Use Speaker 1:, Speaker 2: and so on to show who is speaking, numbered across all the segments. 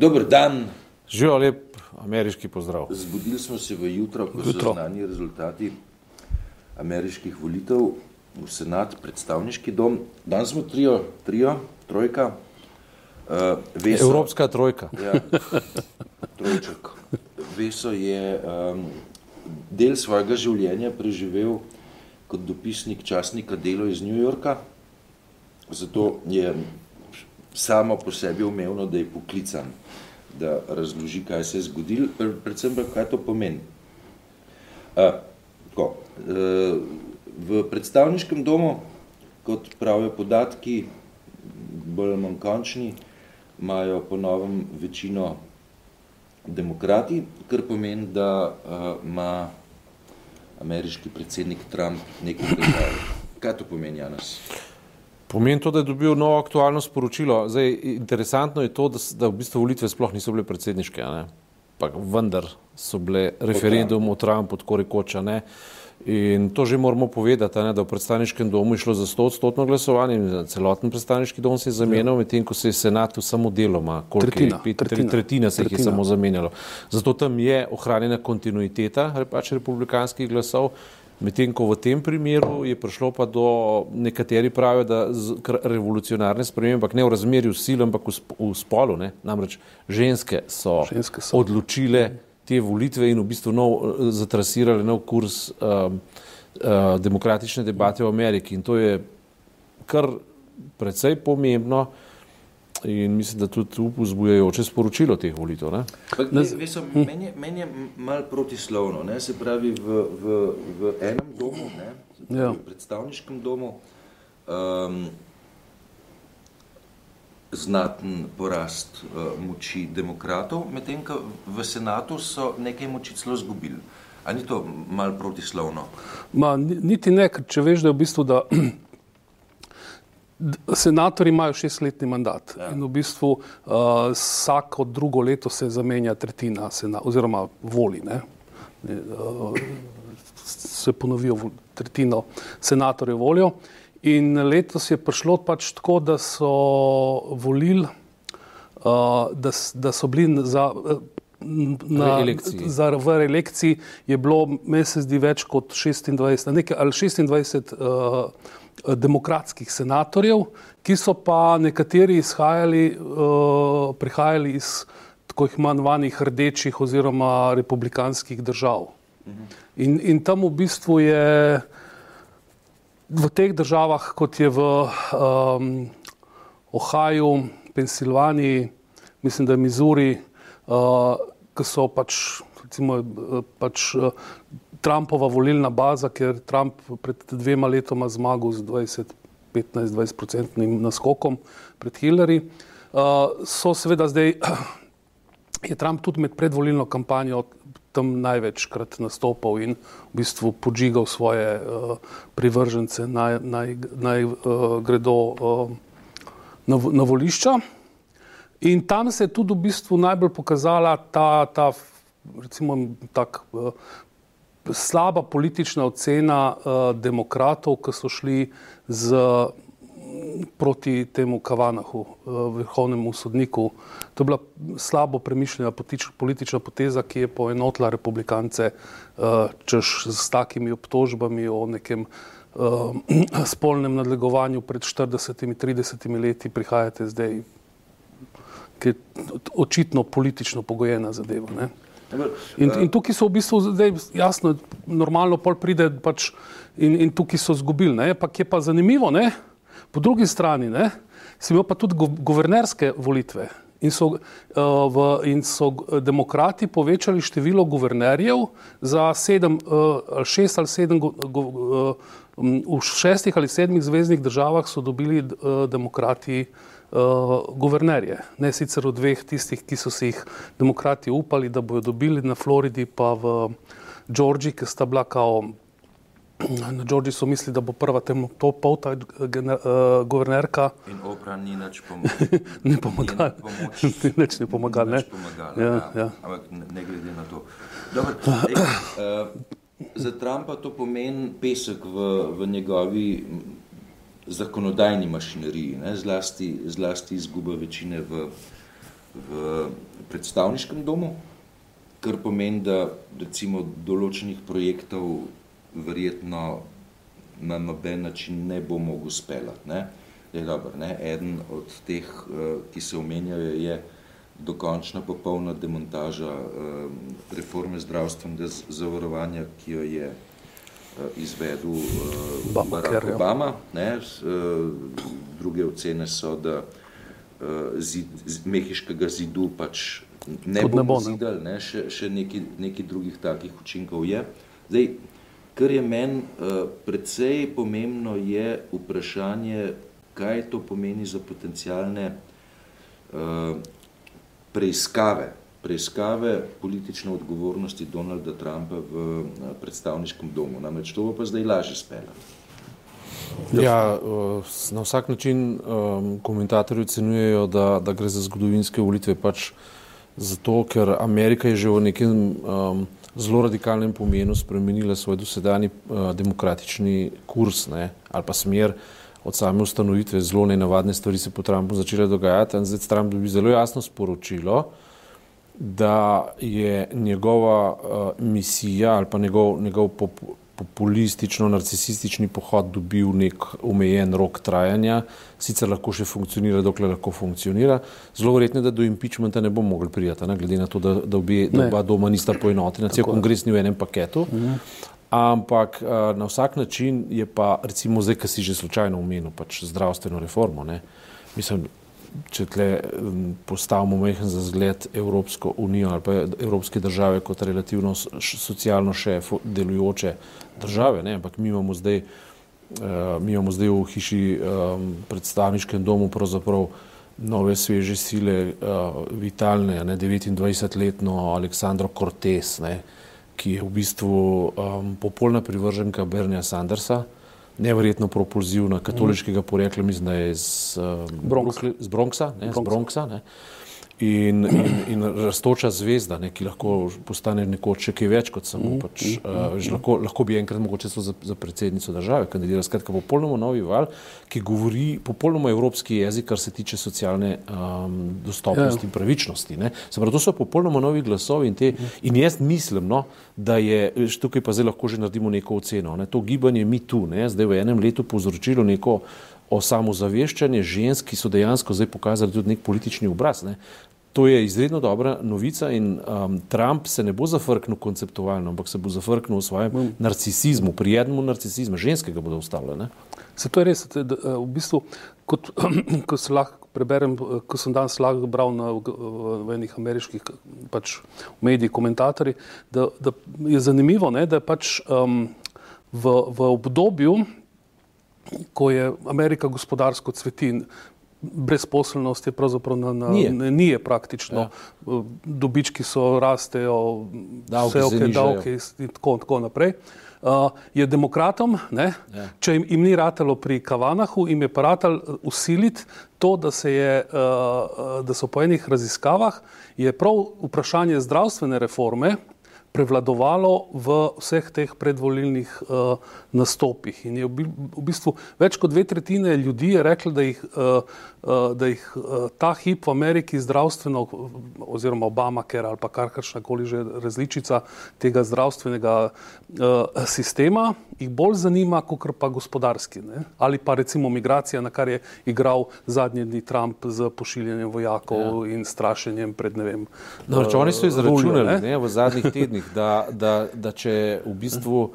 Speaker 1: Dober dan.
Speaker 2: Živijo lep ameriški pozdrav.
Speaker 1: Zbudili smo se v jutro, ko so znani rezultati ameriških volitev v senat, predstavniški dom. Danes smo trio, trio trojka.
Speaker 2: Uh, Veso, Evropska trojka.
Speaker 1: Ja, trojček. Veso je um, del svojega življenja preživel kot dopisnik časnika Delo iz New Yorka, zato je samo po sebi umevno, da je poklican, da razloži, kaj se je zgodilo, predvsem pa, kaj to pomeni. A, tako, e, v predstavniškem domu, kot pravijo podatki, bolj manj končni, imajo po novem večino demokrati, kar pomeni, da a, ima ameriški predsednik Trump nekaj težav. Kaj to pomeni, Janes?
Speaker 2: Pomeni to, da je dobil novo aktualno sporočilo. Zdaj, interesantno je to, da, da v bistvu volitve sploh niso bile predsedniške, pa vendar so bile referendum o Trumpu, tako rekoča. Ne? In to že moramo povedati, ne, da v predstavniškem domu je šlo za 100 odstotno glasovanje in celoten predstavniški dom se je zamenjal, ja. medtem ko se je senatu samo deloma,
Speaker 3: tretjina,
Speaker 2: je, pet, tretjina, tretjina se jih je samo zamenjalo. Zato tam je ohranjena kontinuiteta pač republikanskih glasov. Medtem ko v tem primeru je prišlo pa do nekateri pravijo, da revolucionarne spremembe, ampak ne v razmerju sil, ampak v, v spolu. Ne? Namreč ženske so, ženske so odločile te volitve in v bistvu nov, zatrasirale nov kurs um, uh, demokratične debate v Ameriki. In to je kar precej pomembno. In mislim, da tudi tu vzbujajoče sporočilo teh volitev. Ne?
Speaker 1: Ne, veso, meni, je, meni je malo protislovno, ne? se pravi v, v, v enem domu, ne? Ja. v predstavniškem domu, um, znaten porast uh, moči demokratov, medtem ko v senatu so nekaj moči celo zgubili. Ali ni to malo protislovno?
Speaker 3: Ma, niti ne, če veš, da je v bistvu, da Senatori imajo šestletni mandat ja. in v bistvu uh, vsako drugo leto se zamenja tretjina oziroma voli. Ne? Uh, se ponovijo tretjino senatorjev voljo. In letos je prišlo pač tako, da so volili, uh, da, da so bili za. Na, za v reelekciji je bilo, meni se zdi, več kot 26, nekaj, ali 26 uh, demokratskih senatorjev, ki so pa nekateri izhajali, uh, prihajali iz tako imenovanih rdečih oziroma republikanskih držav. In, in tam v bistvu je v teh državah, kot je v um, Ohaju, Pensilvaniji, mislim, da je Mizuri, uh, ki so pač, recimo, pač uh, Trumpova volilna baza, ker Trump pred dvema letoma zmagal z 20, 15-20-procentnim naskokom pred Hillary. Uh, so seveda zdaj, je Trump tudi med predvolilno kampanjo tam največkrat nastopal in v bistvu podžigal svoje uh, privržence, naj, naj, naj uh, gredo na, na volišča. In tam se je tudi v bistvu najbolj pokazala ta, ta recimo, tak slaba politična ocena uh, demokratov, ki so šli z, proti temu Kavanahu, uh, vrhovnemu sodniku. To je bila slabo premišljena politična poteza, ki je poenotila republikance, uh, češ s takimi obtožbami o nekem uh, spolnem nadlegovanju pred 40-30 leti, prihajate zdaj, ki je očitno politično pogojena zadeva. Ne? In, in tukaj so v bistvu zdaj jasno, normalno pol pride pač in, in tukaj so zgubili. Ne? Pa je pa zanimivo, ne? po drugi strani, ne? si imel pa tudi guvernerske volitve. In so, uh, v, in so demokrati povečali število guvernerjev za sedem, uh, šest ali sedem, go, go, uh, v šestih ali sedmih zvezdnih državah so dobili uh, demokrati uh, guvernerje. Ne sicer od dveh tistih, ki so si jih demokrati upali, da bodo dobili na Floridi, pa v Georgiji, ki sta bila kao. Na Džordži so mislili, da bo prva temnopolta uh, guvernerka.
Speaker 1: In opra ni nič
Speaker 3: pomagala. ne pomagala. Ni nič ne pomagala. Ne?
Speaker 1: pomagala ja, ja. Ja. Ampak ne, ne glede na to. Dobar, ej, uh, za Trumpa to pomeni pesek v, v njegovi zakonodajni mašineriji, ne, zlasti, zlasti izguba večine v v predstavniškem domu, kar pomeni, da recimo določenih projektov verjetno na noben način ne bo mogel speljati. Ne? Je dobro, ne? Eden od teh, uh, ki se omenjajo, je dokončna popolna demontaža uh, reforme zdravstvenega zavarovanja, ki jo je izvedel uh, Barack ja. Obama. Ne? Uh, druge ocene so, da zid, mehiškega zidu pač ne bo, bo zidal, ne? še, še neki, neki drugih takih učinkov je. Zdaj, kar je meni precej pomembno, je vprašanje, kaj to pomeni za potencijalne preiskave, preiskave politične odgovornosti Donalda Trumpa v uh, predstavniškem domu. Namreč to bo pa zdaj lažje speljati.
Speaker 2: Ja, na vsak način um, komentatorji ocenjujejo, da, da gre za zgodovinske volitve pač zato, ker Amerika je že v nekem um, zelo radikalnem pomenu spremenila svoj dosedani uh, demokratični kurs ne, ali pa smer od same ustanovitve. Zelo nenavadne stvari se po Trumpu začele dogajati in zdaj Trump dobi zelo jasno sporočilo, da je njegova uh, misija ali pa njegov, njegov pop, populistično-narcisistični pohod dobil nek omejen rok trajanja, sicer lahko še funkcionira, dokler lahko funkcionira. Zelo verjetno, da do impeachmenta ne bo mogli prijeti, ne, glede na to, da, da, obi, da oba doma nista poenotena, cel kongres ni v enem paketu. Mhm. Ampak na vsak način je pa, recimo zdaj, ki si že slučajno omenil, pač zdravstveno reformo. Ne. Mislim, če tle postavimo mehen za zgled Evropsko unijo ali pa Evropske države kot relativno socialno še delujoče države, ne? ampak mi imamo zdaj, uh, mi imamo zdaj v hiši predstavniškem domu pravzaprav nove sveže sile, uh, vitalne, ne? 29-letno Aleksandro Cortez, ne? ki je v bistvu popolna privrženka Bernija Sandersa, neverjetno propulzivna, katoliškega porekla, mislim, da je iz, uh, Bronx. z Bronxa. Ne, Bronx. z Bronxa ne in, in, in raztoča zvezda, ne, ki lahko postane nekoč še kaj več kot samo. Mm, pač, mm, uh, mm, lahko, lahko bi enkrat mogoče za, za predsednico države kandidirala. Skratka, popolnoma novi val, ki govori popolnoma evropski jezik, kar se tiče socialne um, dostopnosti ja. in pravičnosti. Pravi, to so popolnoma novi glasovi in, te, in jaz mislim, no, da je tukaj pa zdaj lahko že naredimo neko oceno. Ne. To gibanje mi tu, ne, zdaj v enem letu povzročilo neko o samozaveščanju žensk, ki so dejansko zdaj pokazali tudi nek politični obraz. Ne. To je izredno dobra novica in um, Trump se ne bo zafrknil konceptualno, ampak se bo zafrknil v svojem mm. narcisizmu, prijednemu narcisizmu, ženske ga bodo ustavile.
Speaker 3: Se to je res, da, eh, v bistvu, kot, ko se lahko preberem, eh, ko sem danes lahko bral na, v enih ameriških pač, medijih, komentatorji, da, da je zanimivo, ne, da je pač um, v, v obdobju, ko je Amerika gospodarsko cveti, brezposelnost je pravzaprav na, na, nije. Ne, nije praktično. Ja. Dobički so rastejo, vse ok, davke in tako, tako naprej. Uh, je demokratom, ja. če jim, jim ni ratalo pri Kavanahu, jim je pa ratalo usiliti to, da, se je, uh, da so po enih raziskavah, je prav vprašanje zdravstvene reforme, prevladovalo v vseh teh predvolilnih uh, nastopih. In je v, bistvu več kot dve tretjine ljudi je reklo, da jih, uh, uh, da jih uh, ta hip v Ameriki zdravstveno, oziroma Obama, ker ali pa karkoli koli že različica tega zdravstvenega uh, sistema, jih bolj zanima, kot pa gospodarski. Ne? Ali pa recimo migracija, na kar je igral zadnji dni Trump z pošiljanjem vojakov ja. in strašenjem pred ne vem.
Speaker 2: No, uh, oni so izračunali v zadnjih tednih tednih, da, da, da če v bistvu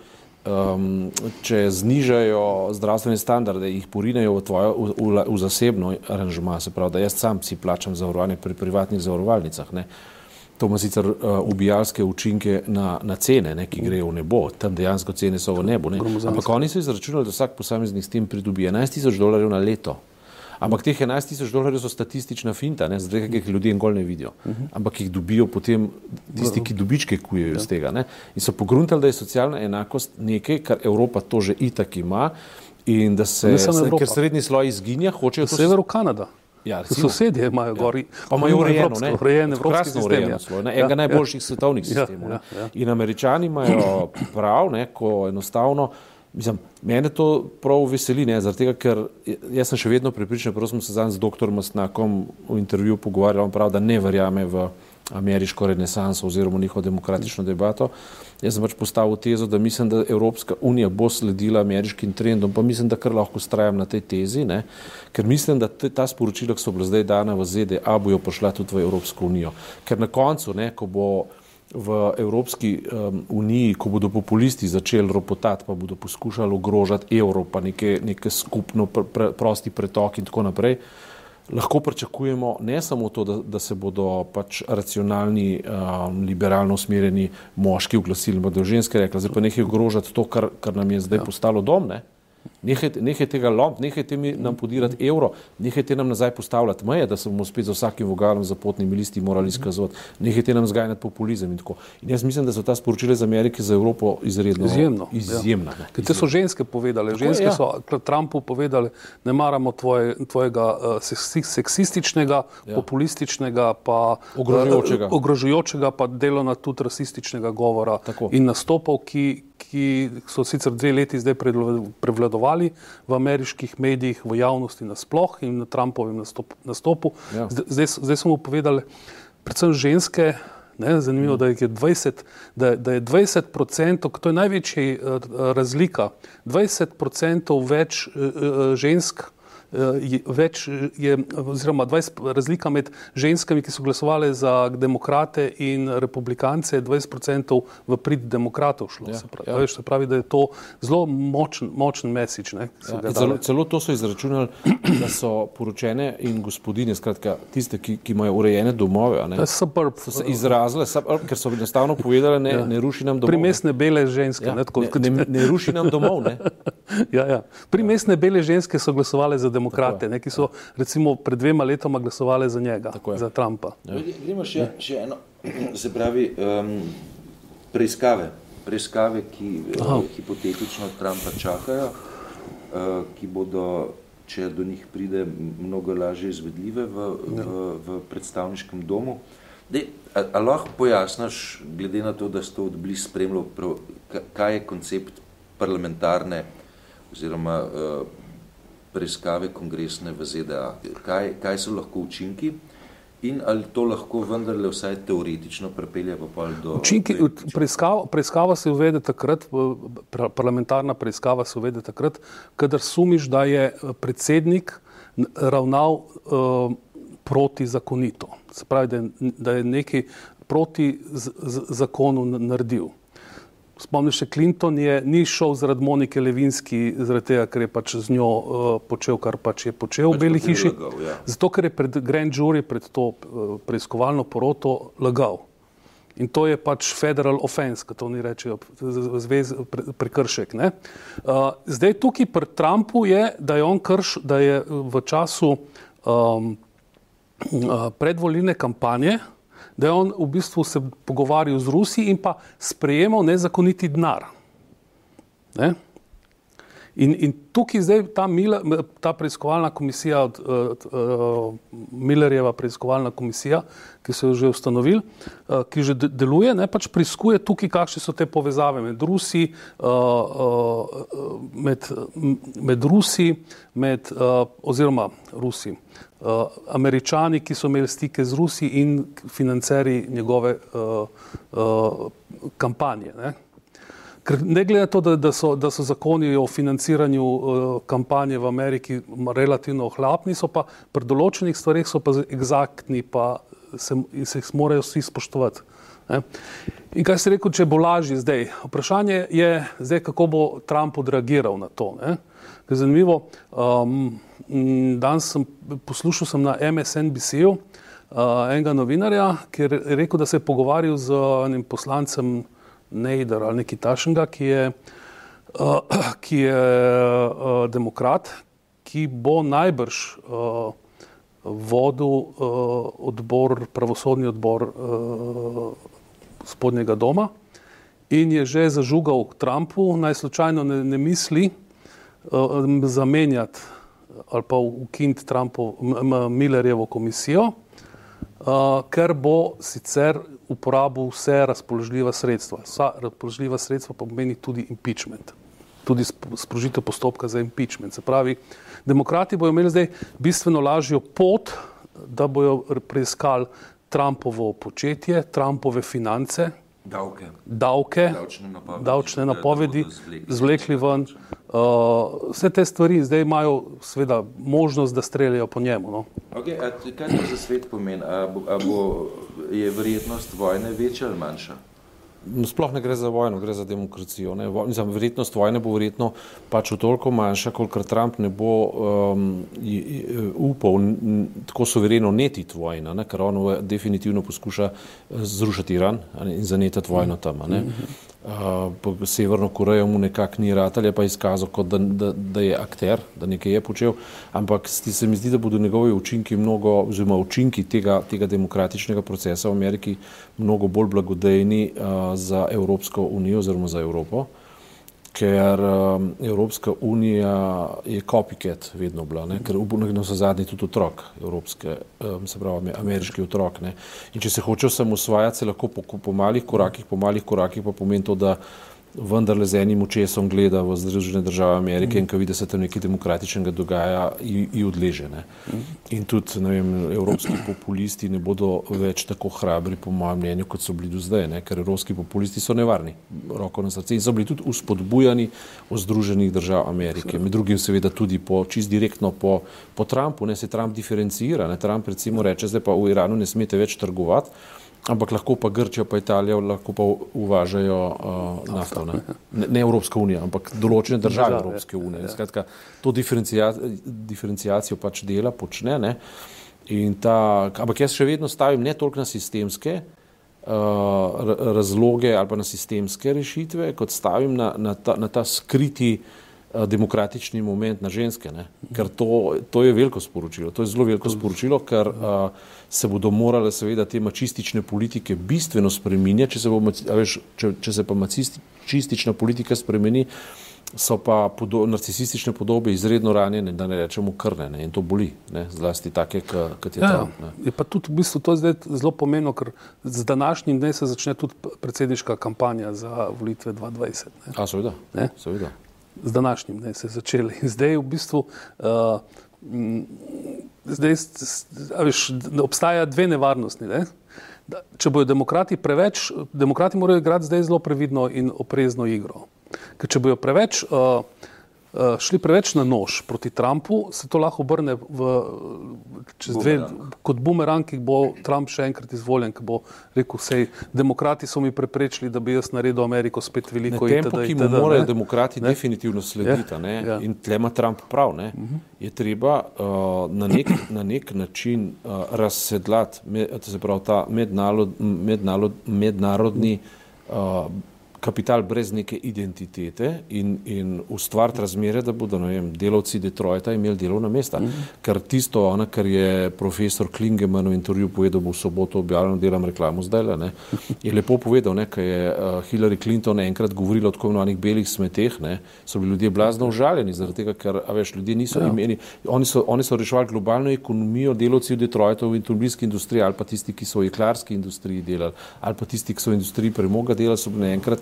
Speaker 2: um, če znižajo zdravstvene standarde, jih porinejo v, tvojo, v, v, v zasebno aranžma, se pravi, da jaz sam si plačam zavarovanje pri privatnih zavarovalnicah. Ne. To ima sicer uh, ubijalske učinke na, na cene, ne, ki grejo v nebo, tam dejansko cene so v nebu. Ne. Ampak oni so izračunali, da vsak posameznik s tem pridobi 11 tisoč dolarjev na leto. Ampak teh 11 tisoč dolarjev so statistična finta, ne, zdaj, ki jih ljudje nikoli ne vidijo. Ampak jih dobijo potem tisti, ki dobičke kujejo iz tega. Ne. In so pogruntali, da je socialna enakost nekaj, kar Evropa to že itak ima in da se, ker srednji sloj izginja, hočejo
Speaker 3: to. Severu Kanada. Ja, Sosedje imajo ja. gori,
Speaker 2: pa imajo urejeno, ne, urejeno, krasno urejeno sloj, ne, enega ja, najboljših ja. svetovnih sistemov. Ja, ja. In američani imajo prav, ne, ko enostavno Mislim, mene to prav veseli, ne, tega, ker jaz sem še vedno pripričan, prav sem se z dr. Masnakom v intervjuju pogovarjal, prav, da ne verjame v ameriško renesanso oziroma njihovo demokratično debato. Jaz sem pač postavil tezo, da mislim, da Evropska unija bo sledila ameriškim trendom, pa mislim, da kar lahko ustrajam na tej tezi, ne? ker mislim, da te, ta sporočila, ki so bila zdaj dana v ZDA, bojo prišla tudi v Evropsko unijo. Ker na koncu, ne, ko bo v Evropski um, uniji, ko bodo populisti začeli ropotati, pa bodo poskušali ogrožati evro, pa neke, neke skupno pr, pr, prosti pretok in tako naprej, lahko pričakujemo ne samo to, da, da se bodo pač racionalni, um, liberalno usmerjeni moški oglasili, da bodo ženske rekli, zdaj pa nekaj ogrožati to, kar, kar nam je zdaj ja. postalo dom. Ne? Nehajte, nehajte ga lomiti, nehajte nam podirati evro, nehajte nam nazaj postavljati meje, da se bomo spet za vsakim vogalom za potnimi listi morali izkazovati, nehajte nam zgajati populizem in tako. In jaz mislim, da so ta sporočila iz Amerike za Evropo izredno
Speaker 3: izjemno.
Speaker 2: izjemna.
Speaker 3: Ja. Te so ženske povedale, tako ženske je, ja. so Trumpu povedale, ne maramo tvoje, tvojega uh, seksističnega, ja. populističnega, pa
Speaker 2: ogrožujočega.
Speaker 3: Uh, ogrožujočega, pa delona tudi rasističnega govora tako. in nastopov, ki, ki so sicer dve leti zdaj prevladovali v ameriških medijih, v javnosti nasploh in na Trumpovem nastopu. Ja. Zdaj, zdaj smo povedali, predvsem ženske, ne, zanimivo, mm. da, je 20, da, da je 20 odstotkov, to je največja razlika, 20 odstotkov več žensk Eh, več je, oziroma 20 razlika med ženskami, ki so glasovali za demokrate in republikance, 20% v prid demokratov šlo. Ja, se, pravi, ja. veš, se pravi, da je to zelo močen, močen mesič. Ja,
Speaker 2: celo, celo to so izračunali, da so poročene in gospodine, skratka, tiste, ki, ki imajo urejene domove, ne,
Speaker 3: suburb,
Speaker 2: so se izrazile, suburb, ker so enostavno povedali, ne, ja. ne ruši nam domov.
Speaker 3: Primestne bele ženske. Ja,
Speaker 2: ne, tako, ne, ne, ne ruši nam domov.
Speaker 3: ja, ja. Primestne bele ženske so glasovali za demokrate demokrate, ne, ki so recimo pred dvema letoma glasovali za njega, za Trumpa.
Speaker 1: Ja. Gremo še, še eno, se pravi, um, preiskave, preiskave, ki uh, hipotetično Trumpa čakajo, uh, ki bodo, če do njih pride, mnogo lažje izvedljive v, ja. v, v predstavniškem domu. Dej, a, a lahko pojasnaš, glede na to, da ste odbliž spremljali, kaj je koncept parlamentarne oziroma uh, preiskave kongresne v ZDA. Kaj, kaj so lahko učinki in ali to lahko vendarle vsaj teoretično prepelje pa pol do...
Speaker 3: Učinki, preiskava, preiskava se uvede takrat, parlamentarna preiskava se uvede takrat, kadar sumiš, da je eh, predsednik ravnal uh, protizakonito. Se pravi, da je, da je nekaj proti z, z, zakonu naredil. Spomniš se, Clinton je ni šel zaradi Monike Levinski, zaradi tega, ker je pač z njo uh, počel, kar pač je počel pač v Beli hiši. Lagal, ja. Zato, ker je pred grand jury, pred to uh, preiskovalno poroto, lagal. In to je pač federal offense, kot oni rečejo, zvez, pre, prekršek. Uh, zdaj tukaj pri Trumpu je, da je on krš, da je v času um, uh, predvolilne kampanje, da je on v bistvu se pogovarjal z Rusi in pa sprejemal nezakoniti denar. Ne? In, in tukaj zdaj ta, Miller, ta preiskovalna komisija, od, od, od, Millerjeva preiskovalna komisija, ki se je že ustanovil, ki že deluje, ne, pač preiskuje tukaj, kakšne so te povezave med Rusi, med, med Rusi, med, oziroma Rusi, uh, američani, ki so imeli stike z Rusi in financeri njegove uh, uh, kampanje. Ne? Ker ne glede na to, da, da, so, da so zakoni o financiranju uh, kampanje v Ameriki relativno ohlapni, so pa pri določenih stvarih so pa egzaktni pa se, se jih morajo vsi spoštovati. Ne? In kaj se rekel, če bo lažje zdaj? Vprašanje je zdaj, kako bo Trump odreagiral na to. Ne? Zanimivo, um, danes sem poslušal sem na MSNBC-u uh, enega novinarja, ki je rekel, da se je pogovarjal z enim poslancem Neider ali nekaj tašnega, ki je, uh, ki je uh, demokrat, ki bo najbrž uh, vodil uh, odbor, pravosodni odbor uh, spodnjega doma in je že zažugal Trumpu, naj slučajno ne, ne misli, uh, zamenjati ali pa ukiniti Millerjevo komisijo, uh, ker bo sicer uporabil vse razpoložljiva sredstva. Vsa razpoložljiva sredstva pa pomeni tudi impeachment. tudi sprožitev postopka za impeachment. Se pravi, demokrati bodo imeli zdaj bistveno lažjo pot, da bodo preiskali Trumpovo početje, Trumpove finance,
Speaker 1: davke,
Speaker 3: davke
Speaker 1: davčne napovedi,
Speaker 3: davčne napovedi
Speaker 1: da zvlekli
Speaker 3: ven. Uh, vse te stvari zdaj imajo seveda možnost, da streljajo po njemu. No.
Speaker 1: Okay, a kaj to za svet pomeni? A bo, a bo, je verjetnost vojne večja ali manjša?
Speaker 2: No, Sploh ne gre za vojno, gre za demokracijo. Ne. Vo- Mislim, verjetnost vojne bo verjetno pač v toliko manjša, kolikor Trump ne bo um, upal tako suvereno netiti vojna, ne, ker on definitivno poskuša eh, zrušiti Iran in zanetati vojno tam. a Ne. Uh, Severno Korejo mu nekako ni ratelj, je pa izkazal, kot da, da, da je akter, da nekaj je počel, ampak sti- se mi zdi, da bodo njegovi učinki mnogo, oziroma učinki tega, tega demokratičnega procesa v Ameriki mnogo bolj blagodejni uh, za Evropsko unijo oziroma za Evropo, ker um, Evropska unija je copycat vedno bila, ne? ker na vse zadnji tudi otrok, evropske, um, se pravi ame- ameriški otrok. Ne? In če se hoče samosvajati, se lahko po, po malih korakih, po malih korakih pa pomeni to, da vendarle z enim očesom gleda v Združene države Amerike in ko vidi, da se tam nekaj demokratičnega dogaja, in odleže. Ne? In tudi vem, evropski populisti ne bodo več tako hrabri, po mojem mnenju, kot so bili do zdaj, ne? ker evropski populisti so nevarni, roko na srce in so bili tudi uspodbujani od Združenih držav Amerike. Med drugim seveda tudi po, čist direktno po, po Trumpu, ne se Trump diferencira. Ne? Trump recimo reče, zdaj pa v Iranu ne smete več trgovati. Ampak lahko pa Grčija, pa Italija, lahko pa uvažajo uh, nafto. Ne? Ne, ne Evropska unija, ampak določene države
Speaker 3: Države,
Speaker 2: Evropske unije. Skratka, to diferencia, diferencijacijo pač dela, počne. Ne? In ta, ampak jaz še vedno stavim ne toliko na sistemske uh, ra- razloge ali pa na sistemske rešitve, kot stavim na, na, ta, na ta skriti uh, demokratični moment na ženske. Ne? Ker to, to je veliko sporočilo. To je zelo veliko sporočilo, ker uh, se bodo morale seveda te mačistične politike bistveno spreminjati, če se, bo, a veš, če, če se pa mačistična politika spremeni, so pa podo, narcisistične podobe izredno ranjene, da ne rečemo krnene in to boli, ne? zlasti take, kot je
Speaker 3: Ja,
Speaker 2: Trump. ne.
Speaker 3: je pa tudi v bistvu to zdaj zelo pomembno, ker z današnjim dnem se začne tudi predsedniška kampanja za volitve 2020. Ne.
Speaker 2: A, seveda,
Speaker 3: Ne?
Speaker 2: seveda.
Speaker 3: Z današnjim dnem se je začeli. Zdaj v bistvu. Uh, Zdaj, veš, obstaja dve nevarnosti. Ne? Da, če bodo demokrati preveč, demokrati morajo igrati zdaj zelo previdno in oprezno igro. Ker če bodo preveč, uh, šli preveč na nož proti Trumpu, se to lahko obrne v, čez dve,
Speaker 1: Bumerang.
Speaker 3: kot bumerang, ki bo Trump še enkrat izvoljen, ki bo rekel, sej demokrati so mi preprečili, da bi jaz naredil Ameriko spet veliko.
Speaker 2: tempo,
Speaker 3: itd.,
Speaker 2: ki mu morajo
Speaker 3: ne.
Speaker 2: demokrati
Speaker 3: Ne?
Speaker 2: definitivno slediti,
Speaker 3: Ja, ja.
Speaker 2: in tle ima Trump prav, ne, je treba uh, na, nek, na nek način uh, razsedlati, me, to se pravi ta mednarod, mednarod, mednarodni uh, kapital brez neke identitete in, in ustvariti razmere, da bodo ne vem, delavci Detroita imeli delovna mesta. Mm -hmm. Ker tisto, ona, kar je profesor Klingeman v intervjuju povedal, bo v soboto objavljeno, delam reklamo zdaj, le, je lepo povedal, ne, ker je uh, Hillary Clinton enkrat govorila o tako imenovanih belih smeteh, ne, so bili ljudje blazno užaljeni, zaradi tega, ker a veš, ljudje niso ja. imeli, oni so, oni so reševali globalno ekonomijo, delavci v Detroitu, v avtomobilski industriji ali pa tisti, ki so v jeklarski industriji delali, ali pa tisti, ki so v industriji premoga delali, so bili naenkrat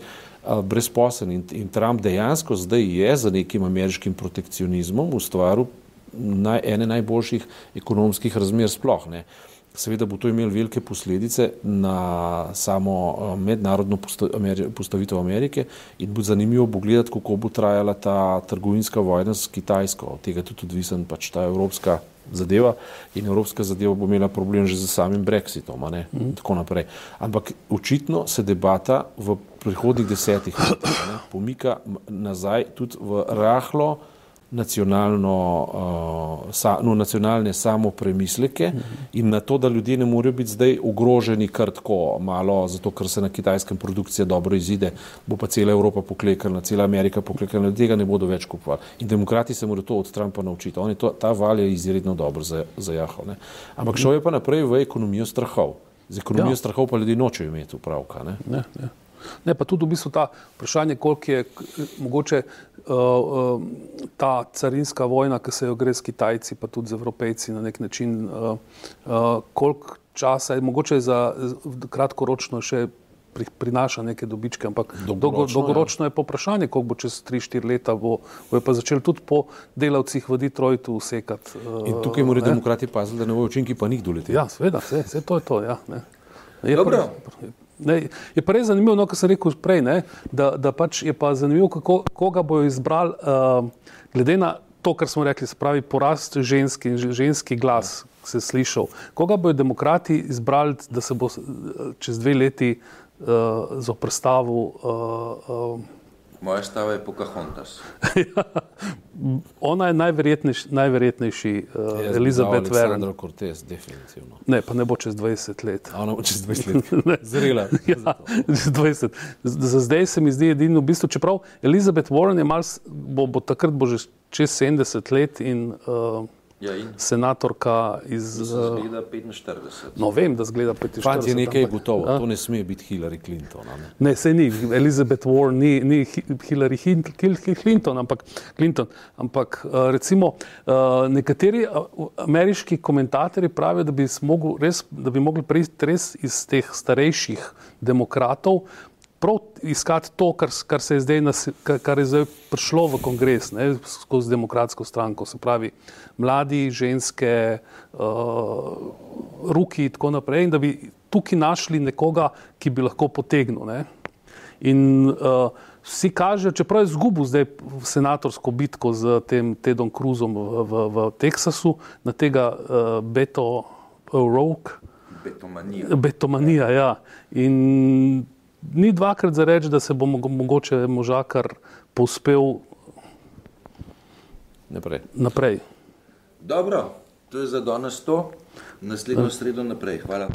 Speaker 2: brezposelni. In, in Trump dejansko zdaj je za nekim ameriškim protekcionizmom ustvaril naj, ene najboljših ekonomskih razmer sploh. Ne. Seveda bo to imelo velike posledice na samo mednarodno postavitev Amerike in bo zanimivo bo gledati, kako bo trajala ta trgovinska vojna s Kitajsko. Od tega tudi odvisen pač ta evropska zadeva in evropska zadeva bo imela problem že z samim Brexitom ne, in tako naprej. Ampak očitno se debata v prihodnih desetih letih pomika nazaj tudi v rahlo nacionalno, uh, sa, no, nacionalne samopremisleke in na to, da ljudje ne morejo biti zdaj ogroženi kar tako malo, zato ker se na kitajskem produkcija dobro izide, bo pa cela Evropa poklekala, cela Amerika poklekala, tega ne bodo več kupovali. In demokrati se morajo to od Trumpa naučiti. On je to, ta val je izredno dobro za- zajahal. ne. Ampak šel je pa naprej v ekonomijo strahov. Z ekonomijo
Speaker 3: Ja.
Speaker 2: strahov pa ljudje nočejo imeti upravka. Ne?
Speaker 3: Ne, ne. ne, pa tudi v bistvu ta vprašanje, koliko je mogoče uh, uh, ta carinska vojna, ki se jo gre s Kitajci, pa tudi z Evropejci na nek način, uh, koliko časa je mogoče za kratkoročno še pri, prinaša neke dobičke, ampak dolgoročno, dolgoročno je poprašanje, koliko bo čez 3-4 leta, bo, bo je pa začel tudi po delavcih v Detroitu usekati.
Speaker 2: In tukaj morajo demokrati paziti, da ne bojo učinki pa njih doleti.
Speaker 3: Ja, seveda, vse, vse to je to. Ja, je, pa, ne, je pa res zanimivo, no, kar sem rekel prej, ne, da, da pač je pa zanimivo, kako, koga bojo izbrali, uh, glede na to, kar smo rekli, se pravi porast ženski in ženski glas. Ja se slišal. Koga bodo demokrati izbrali, da se bo čez dve leti uh, zoprstavil? Uh, uh,
Speaker 1: Moja stava je Pocahontas.
Speaker 3: Ona je najverjetnejši, najverjetnejši uh, Elizabeth Warren.
Speaker 2: Sandra Cortez, definitivno.
Speaker 3: Ne, pa ne bo čez 20 let.
Speaker 2: A ona bo čez 20 let. Zrela.
Speaker 3: ja, 20. Za zdaj se mi zdi edino v bistvu, čeprav Elizabeth Warren je mal, bo, bo takrat bo že čez 70 let in uh, Ja, senatorka iz.
Speaker 1: Zgleda 45.
Speaker 3: No, vem, da zgleda 45.
Speaker 2: Fant je nekaj gotovo, to ne sme biti Hillary Clinton. Ne,
Speaker 3: ne se ni, Elizabeth Warren ni, ni Hillary Clinton, ampak, Clinton, ampak recimo nekateri ameriški komentatorji pravijo, da bi, smogli, res, da bi mogli priti res iz teh starejših demokratov prav iskati to, kar, kar, je zdaj, kar je zdaj prišlo v kongres ne, skozi demokratsko stranko, se pravi mladi, ženske, uh, ruki in tako naprej, in da bi tukaj našli nekoga, ki bi lahko potegnil. Ne. In uh, vsi kažejo, čeprav je izgubil zdaj senatorsko bitko z tem Tedom Cruzom v, v, v Teksasu, na tega uh, Beto Rogue.
Speaker 1: Betomanija.
Speaker 3: Betomanija, ja. In ni dvakrat za reči, da se bo mogoče možakar povzpel
Speaker 2: naprej.
Speaker 3: naprej.
Speaker 1: Dobro, to je za danes to. Naslednjo sredo naprej. Hvala.